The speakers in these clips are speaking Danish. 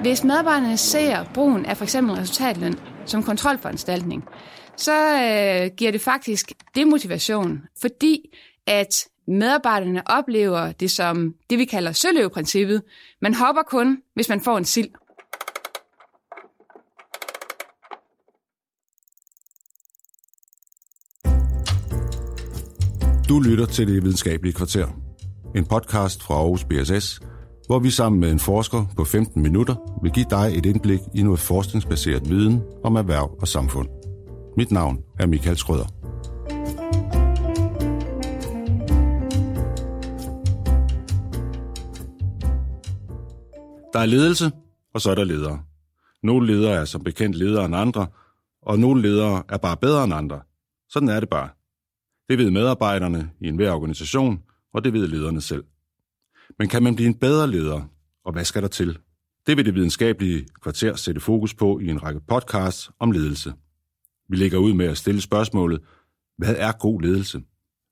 Hvis medarbejderne ser brugen af for eksempel resultatløn som kontrolforanstaltning, så øh, giver det faktisk demotivation, fordi at medarbejderne oplever det som det, vi kalder søløveprincippet. Man hopper kun, hvis man får en sild. Du lytter til Det Videnskabelige Kvarter, en podcast fra Aarhus BSS, hvor vi sammen med en forsker på 15 minutter vil give dig et indblik i noget forskningsbaseret viden om erhverv og samfund. Mit navn er Michael Skrøder. Der er ledelse, og så er der ledere. Nogle ledere er som bekendt ledere end andre, og nogle ledere er bare bedre end andre. Sådan er det bare. Det ved medarbejderne i enhver organisation, og det ved lederne selv. Men kan man blive en bedre leder, og hvad skal der til? Det vil det videnskabelige kvarter sætte fokus på i en række podcasts om ledelse. Vi lægger ud med at stille spørgsmålet, hvad er god ledelse?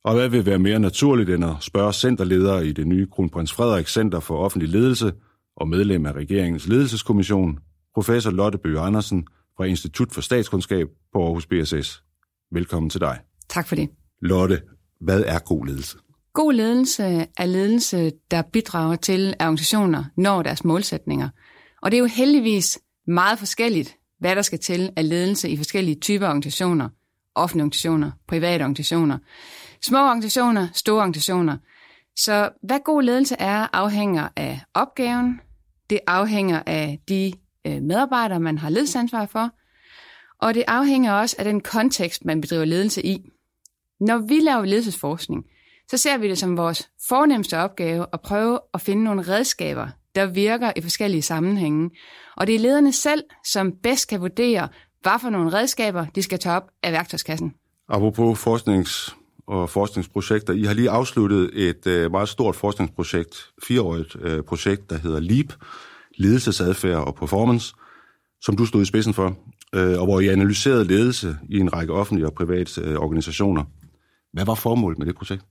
Og hvad vil være mere naturligt end at spørge centerledere i det nye Kronprins Frederik Center for Offentlig Ledelse og medlem af regeringens ledelseskommission, professor Lotte Bøge Andersen fra Institut for Statskundskab på Aarhus BSS. Velkommen til dig. Tak for det. Lotte, hvad er god ledelse? God ledelse er ledelse, der bidrager til, at organisationer når deres målsætninger. Og det er jo heldigvis meget forskelligt, hvad der skal til af ledelse i forskellige typer organisationer. Offentlige organisationer, private organisationer, små organisationer, store organisationer. Så hvad god ledelse er, afhænger af opgaven. Det afhænger af de øh, medarbejdere, man har ledelsesansvar for. Og det afhænger også af den kontekst, man bedriver ledelse i. Når vi laver ledelsesforskning, så ser vi det som vores fornemmeste opgave at prøve at finde nogle redskaber, der virker i forskellige sammenhænge. Og det er lederne selv, som bedst kan vurdere, hvad for nogle redskaber de skal tage op af værktøjskassen. Apropos forsknings- og forskningsprojekter. I har lige afsluttet et øh, meget stort forskningsprojekt, fireårigt øh, projekt, der hedder LEAP, Ledelsesadfærd og Performance, som du stod i spidsen for, øh, og hvor I analyserede ledelse i en række offentlige og private øh, organisationer. Hvad var formålet med det projekt?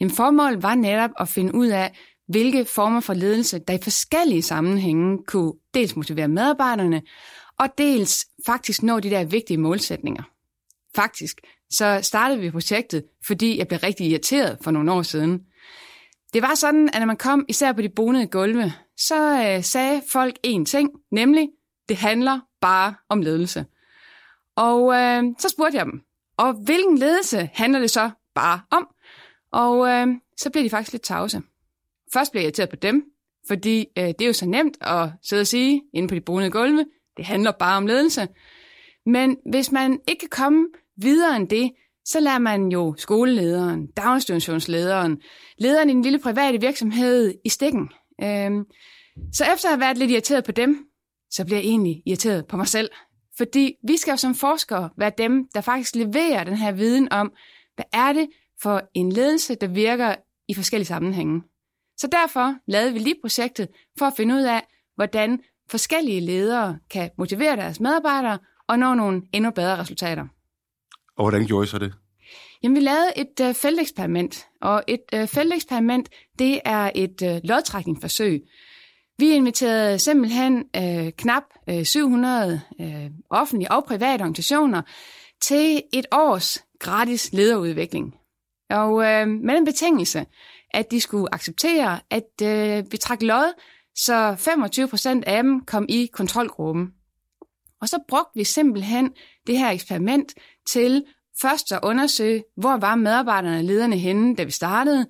Jamen, formålet var netop at finde ud af, hvilke former for ledelse, der i forskellige sammenhænge kunne dels motivere medarbejderne, og dels faktisk nå de der vigtige målsætninger. Faktisk så startede vi projektet, fordi jeg blev rigtig irriteret for nogle år siden. Det var sådan, at når man kom især på de bonede gulve, så øh, sagde folk én ting, nemlig, det handler bare om ledelse. Og øh, så spurgte jeg dem, og hvilken ledelse handler det så bare om? Og øh, så blev de faktisk lidt tavse. Først blev jeg irriteret på dem, fordi øh, det er jo så nemt at sidde og sige inde på de bonede gulve, det handler bare om ledelse. Men hvis man ikke kan komme videre end det, så lader man jo skolelederen, daginstitutionslederen, lederen i en lille private virksomhed i stikken. Øhm, så efter at have været lidt irriteret på dem, så bliver jeg egentlig irriteret på mig selv. Fordi vi skal jo som forskere være dem, der faktisk leverer den her viden om, hvad er det for en ledelse, der virker i forskellige sammenhænge. Så derfor lavede vi lige projektet for at finde ud af, hvordan forskellige ledere kan motivere deres medarbejdere og nå nogle endnu bedre resultater. Og hvordan gjorde I så det? Jamen, vi lavede et øh, felteksperiment, og et øh, felteksperiment, det er et øh, lodtrækningsforsøg. Vi inviterede simpelthen øh, knap øh, 700 øh, offentlige og private organisationer til et års gratis lederudvikling. Og øh, med en betingelse, at de skulle acceptere, at øh, vi trak lod, så 25 procent af dem kom i kontrolgruppen. Og så brugte vi simpelthen det her eksperiment til først at undersøge, hvor var medarbejderne og lederne henne, da vi startede.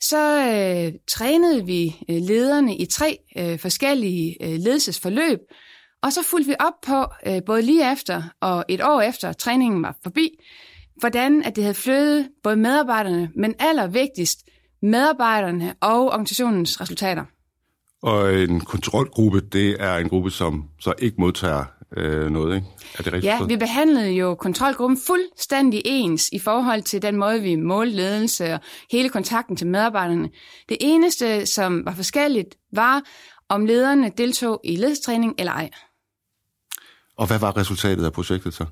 Så øh, trænede vi øh, lederne i tre øh, forskellige øh, ledelsesforløb, og så fulgte vi op på, øh, både lige efter og et år efter træningen var forbi, hvordan at det havde flyttet både medarbejderne, men allervigtigst medarbejderne og organisationens resultater. Og en kontrolgruppe, det er en gruppe, som så ikke modtager øh, noget, ikke? Er det rigtigt? Ja, vi behandlede jo kontrolgruppen fuldstændig ens i forhold til den måde, vi målte ledelse og hele kontakten til medarbejderne. Det eneste, som var forskelligt, var, om lederne deltog i ledelsestræning eller ej. Og hvad var resultatet af projektet så?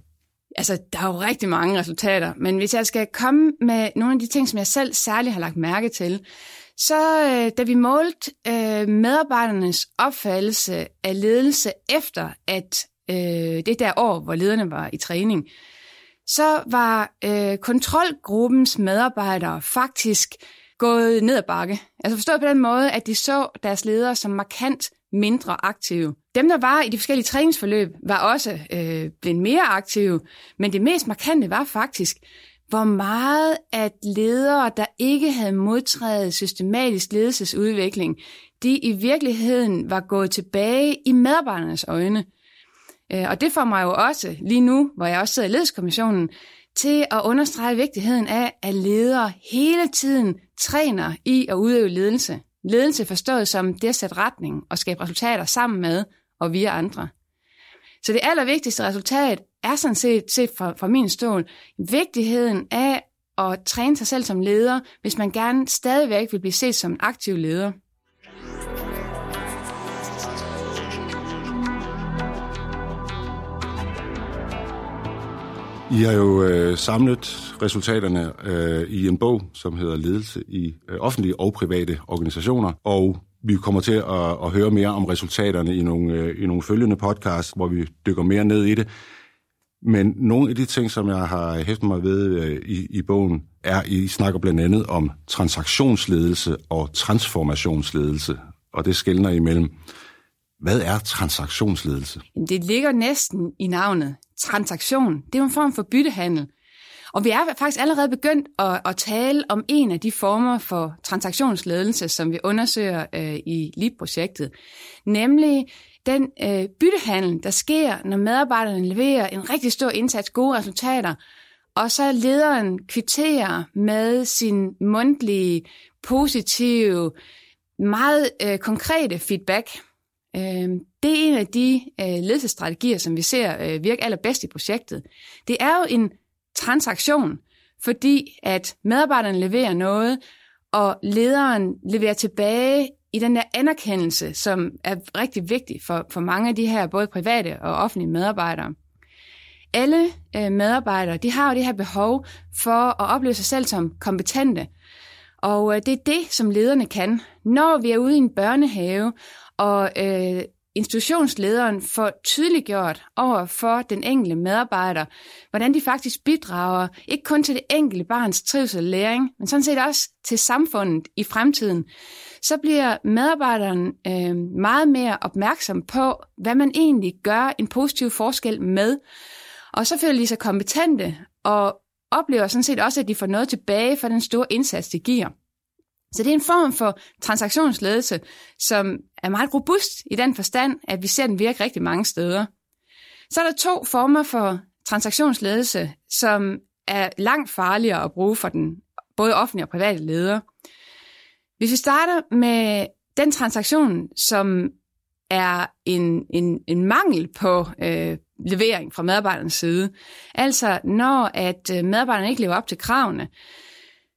Altså, der er jo rigtig mange resultater, men hvis jeg skal komme med nogle af de ting, som jeg selv særligt har lagt mærke til, så øh, da vi målte øh, medarbejdernes opfattelse af ledelse efter, at øh, det der år, hvor lederne var i træning, så var øh, kontrolgruppens medarbejdere faktisk gået ned ad bakke. Altså forstået på den måde, at de så deres ledere som markant mindre aktive. Dem, der var i de forskellige træningsforløb, var også øh, blevet mere aktive, men det mest markante var faktisk, hvor meget at ledere, der ikke havde modtaget systematisk ledelsesudvikling, de i virkeligheden var gået tilbage i medarbejdernes øjne. Øh, og det får mig jo også lige nu, hvor jeg også sidder i ledelseskommissionen, til at understrege vigtigheden af, at ledere hele tiden træner i at udøve ledelse. Ledelse forstået som det at sætte retning og skabe resultater sammen med og via andre. Så det allervigtigste resultat er sådan set, set fra, fra min stol, vigtigheden af at træne sig selv som leder, hvis man gerne stadigvæk vil blive set som en aktiv leder. I har jo øh, samlet resultaterne øh, i en bog, som hedder Ledelse i øh, offentlige og private organisationer, og vi kommer til at, at høre mere om resultaterne i nogle, øh, i nogle følgende podcasts, hvor vi dykker mere ned i det. Men nogle af de ting, som jeg har hæftet mig ved øh, i, i bogen, er, I snakker blandt andet om transaktionsledelse og transformationsledelse, og det skældner imellem. Hvad er transaktionsledelse? Det ligger næsten i navnet. Transaktion. Det er jo en form for byttehandel. Og vi er faktisk allerede begyndt at, at tale om en af de former for transaktionsledelse, som vi undersøger øh, i LIB-projektet, nemlig den øh, byttehandel, der sker, når medarbejderne leverer en rigtig stor indsats, gode resultater, og så lederen kvitterer med sin mundtlige, positive, meget øh, konkrete feedback. Øhm, det er en af de øh, ledelsesstrategier, som vi ser øh, virke allerbedst i projektet. Det er jo en transaktion, fordi at medarbejderne leverer noget, og lederen leverer tilbage i den der anerkendelse, som er rigtig vigtig for, for mange af de her både private og offentlige medarbejdere. Alle øh, medarbejdere, de har jo det her behov for at opleve sig selv som kompetente. Og øh, det er det, som lederne kan. Når vi er ude i en børnehave, og øh, institutionslederen får tydeliggjort over for den enkelte medarbejder, hvordan de faktisk bidrager ikke kun til det enkelte barns trivsel og læring, men sådan set også til samfundet i fremtiden, så bliver medarbejderen øh, meget mere opmærksom på, hvad man egentlig gør en positiv forskel med. Og så føler de sig kompetente og oplever sådan set også, at de får noget tilbage for den store indsats, de giver. Så det er en form for transaktionsledelse, som er meget robust i den forstand, at vi ser den virke rigtig mange steder. Så er der to former for transaktionsledelse, som er langt farligere at bruge for den både offentlige og private leder. Hvis vi starter med den transaktion, som er en, en, en mangel på øh, levering fra medarbejderens side, altså når at øh, medarbejderne ikke lever op til kravene,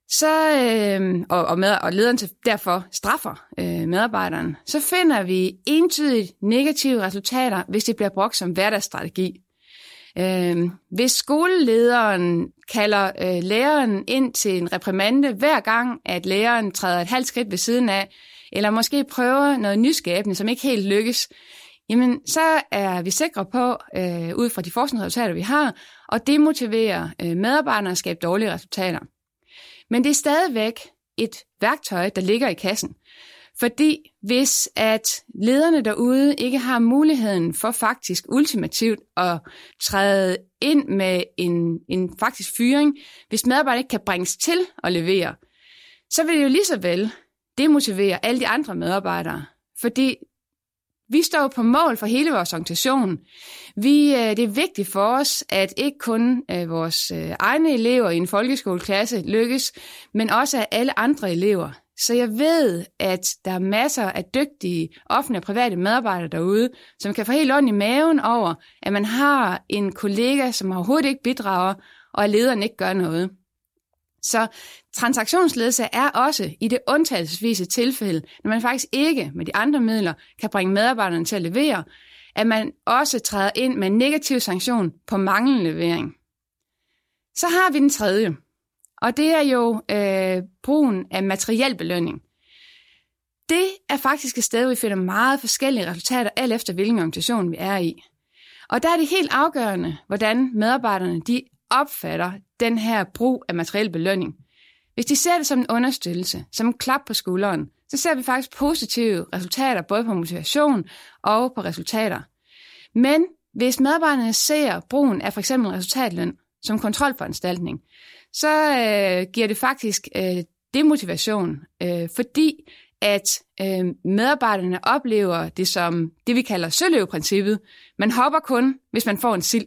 så, øh, og, og, med, og lederen til, derfor straffer øh, medarbejderen, så finder vi entydigt negative resultater, hvis det bliver brugt som hverdagsstrategi. Øh, hvis skolelederen kalder øh, læreren ind til en reprimande hver gang, at læreren træder et halvt skridt ved siden af, eller måske prøver noget nyskabende, som ikke helt lykkes, jamen så er vi sikre på, øh, ud fra de forskningsresultater, vi har, at demotivere øh, medarbejderne og skabe dårlige resultater. Men det er stadigvæk et værktøj, der ligger i kassen. Fordi hvis at lederne derude ikke har muligheden for faktisk ultimativt at træde ind med en, en faktisk fyring, hvis medarbejderne ikke kan bringes til at levere, så vil det jo lige så vel demotivere alle de andre medarbejdere. Fordi vi står på mål for hele vores organisation. Vi, øh, det er vigtigt for os, at ikke kun øh, vores øh, egne elever i en folkeskoleklasse lykkes, men også at alle andre elever. Så jeg ved, at der er masser af dygtige offentlige og private medarbejdere derude, som kan få helt ondt i maven over, at man har en kollega, som overhovedet ikke bidrager, og at lederen ikke gør noget. Så transaktionsledelse er også i det undtagelsesvise tilfælde, når man faktisk ikke med de andre midler kan bringe medarbejderne til at levere, at man også træder ind med en negativ sanktion på manglende levering. Så har vi den tredje, og det er jo øh, brugen af materiel belønning. Det er faktisk et sted, hvor vi finder meget forskellige resultater, alt efter hvilken organisation vi er i. Og der er det helt afgørende, hvordan medarbejderne de opfatter den her brug af materiel belønning. Hvis de ser det som en understøttelse, som en klap på skulderen, så ser vi faktisk positive resultater både på motivation og på resultater. Men hvis medarbejderne ser brugen af for eksempel resultatløn som kontrolforanstaltning, så øh, giver det faktisk øh, demotivation, øh, fordi at øh, medarbejderne oplever det som det, vi kalder søløveprincippet. Man hopper kun, hvis man får en sild.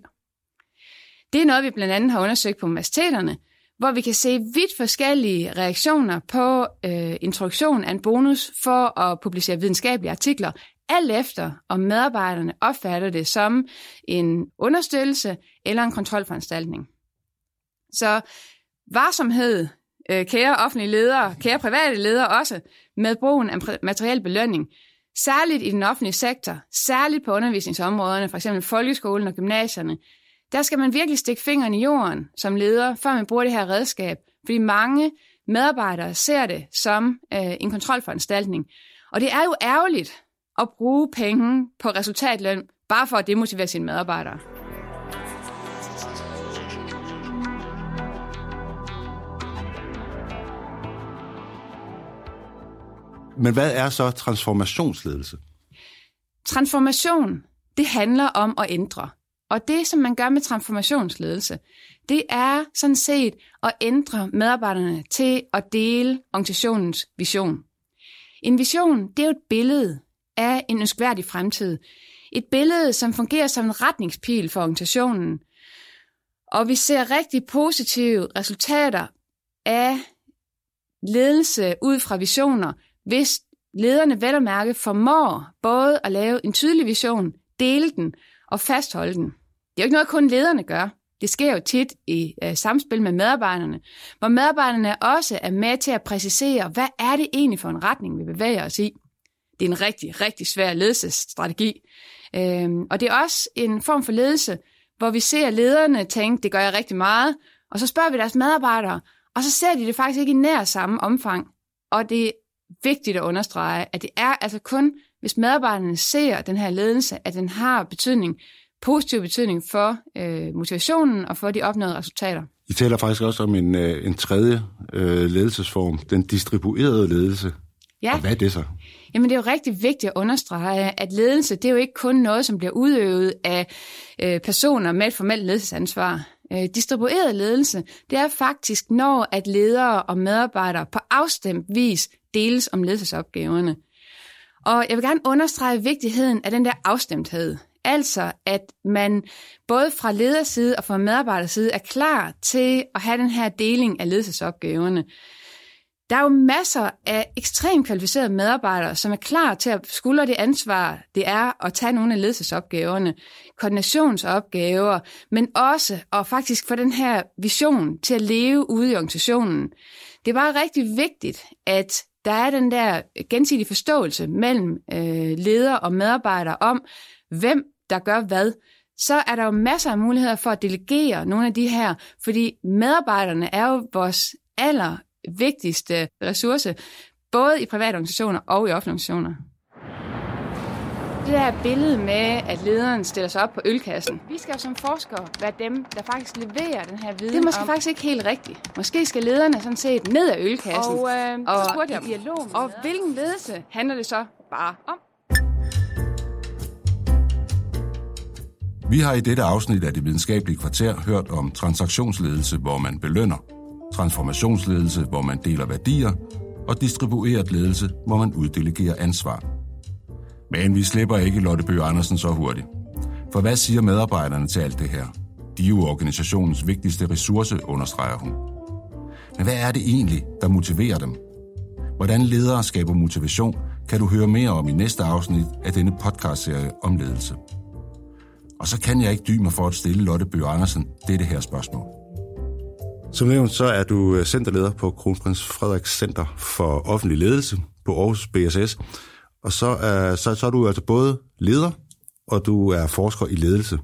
Det er noget, vi blandt andet har undersøgt på universiteterne, hvor vi kan se vidt forskellige reaktioner på øh, introduktion af en bonus for at publicere videnskabelige artikler, alt efter om medarbejderne opfatter det som en understøttelse eller en kontrolforanstaltning. Så varsomhed, øh, kære offentlige ledere, kære private ledere også, med brugen af materiel belønning, særligt i den offentlige sektor, særligt på undervisningsområderne, f.eks. folkeskolen og gymnasierne, der skal man virkelig stikke fingeren i jorden som leder, før man bruger det her redskab, fordi mange medarbejdere ser det som øh, en kontrolforanstaltning. Og det er jo ærgerligt at bruge penge på resultatløn, bare for at demotivere sine medarbejdere. Men hvad er så transformationsledelse? Transformation, det handler om at ændre. Og det, som man gør med transformationsledelse, det er sådan set at ændre medarbejderne til at dele organisationens vision. En vision, det er jo et billede af en ønskværdig fremtid. Et billede, som fungerer som en retningspil for organisationen. Og vi ser rigtig positive resultater af ledelse ud fra visioner, hvis lederne vel og mærke formår både at lave en tydelig vision, dele den og fastholde den. Det er jo ikke noget, kun lederne gør. Det sker jo tit i øh, samspil med medarbejderne, hvor medarbejderne også er med til at præcisere, hvad er det egentlig for en retning, vi bevæger os i. Det er en rigtig, rigtig svær ledelsesstrategi. Uh, og det er også en form for ledelse, hvor vi ser lederne tænke, det gør jeg rigtig meget, og så spørger vi deres medarbejdere, og så ser de det faktisk ikke i nær samme omfang. Og det er vigtigt at understrege, at det er altså kun, hvis medarbejderne ser den her ledelse, at den har betydning positiv betydning for øh, motivationen og for de opnåede resultater. I taler faktisk også om en, øh, en tredje øh, ledelsesform, den distribuerede ledelse. Ja. Og hvad er det så? Jamen det er jo rigtig vigtigt at understrege, at ledelse det er jo ikke kun noget, som bliver udøvet af øh, personer med et formelt ledelsesansvar. Øh, distribueret ledelse, det er faktisk når, at ledere og medarbejdere på afstemt vis deles om ledelsesopgaverne. Og jeg vil gerne understrege vigtigheden af den der afstemthed. Altså, at man både fra lederside og fra medarbejderside er klar til at have den her deling af ledelsesopgaverne. Der er jo masser af ekstremt kvalificerede medarbejdere, som er klar til at skuldre det ansvar, det er at tage nogle af ledelsesopgaverne, koordinationsopgaver, men også at faktisk få den her vision til at leve ude i organisationen. Det er bare rigtig vigtigt, at der er den der gensidige forståelse mellem øh, leder og medarbejder om, hvem der gør hvad, så er der jo masser af muligheder for at delegere nogle af de her, fordi medarbejderne er jo vores aller vigtigste ressource, både i private organisationer og i offentlige organisationer. Det der billede med, at lederen stiller sig op på ølkassen. Vi skal jo som forskere være dem, der faktisk leverer den her viden Det er måske om... faktisk ikke helt rigtigt. Måske skal lederne sådan set ned af ølkassen. Og, øh, og, og i dialog Og hvilken ledelse handler det så bare om? Vi har i dette afsnit af det videnskabelige kvarter hørt om transaktionsledelse, hvor man belønner, transformationsledelse, hvor man deler værdier, og distribueret ledelse, hvor man uddelegerer ansvar. Men vi slipper ikke Lotte Bøge Andersen så hurtigt. For hvad siger medarbejderne til alt det her? De er jo organisationens vigtigste ressource, understreger hun. Men hvad er det egentlig, der motiverer dem? Hvordan ledere skaber motivation, kan du høre mere om i næste afsnit af denne podcastserie om ledelse. Og så kan jeg ikke dybe mig for at stille Lotte Bøge Andersen dette her spørgsmål. Som nævnt, så er du centerleder på Kronprins Frederiks Center for Offentlig Ledelse på Aarhus BSS. Og så er, så, så er du altså både leder, og du er forsker i ledelse.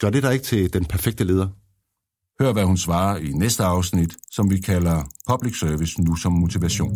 Gør det dig ikke til den perfekte leder? Hør, hvad hun svarer i næste afsnit, som vi kalder Public Service nu som motivation.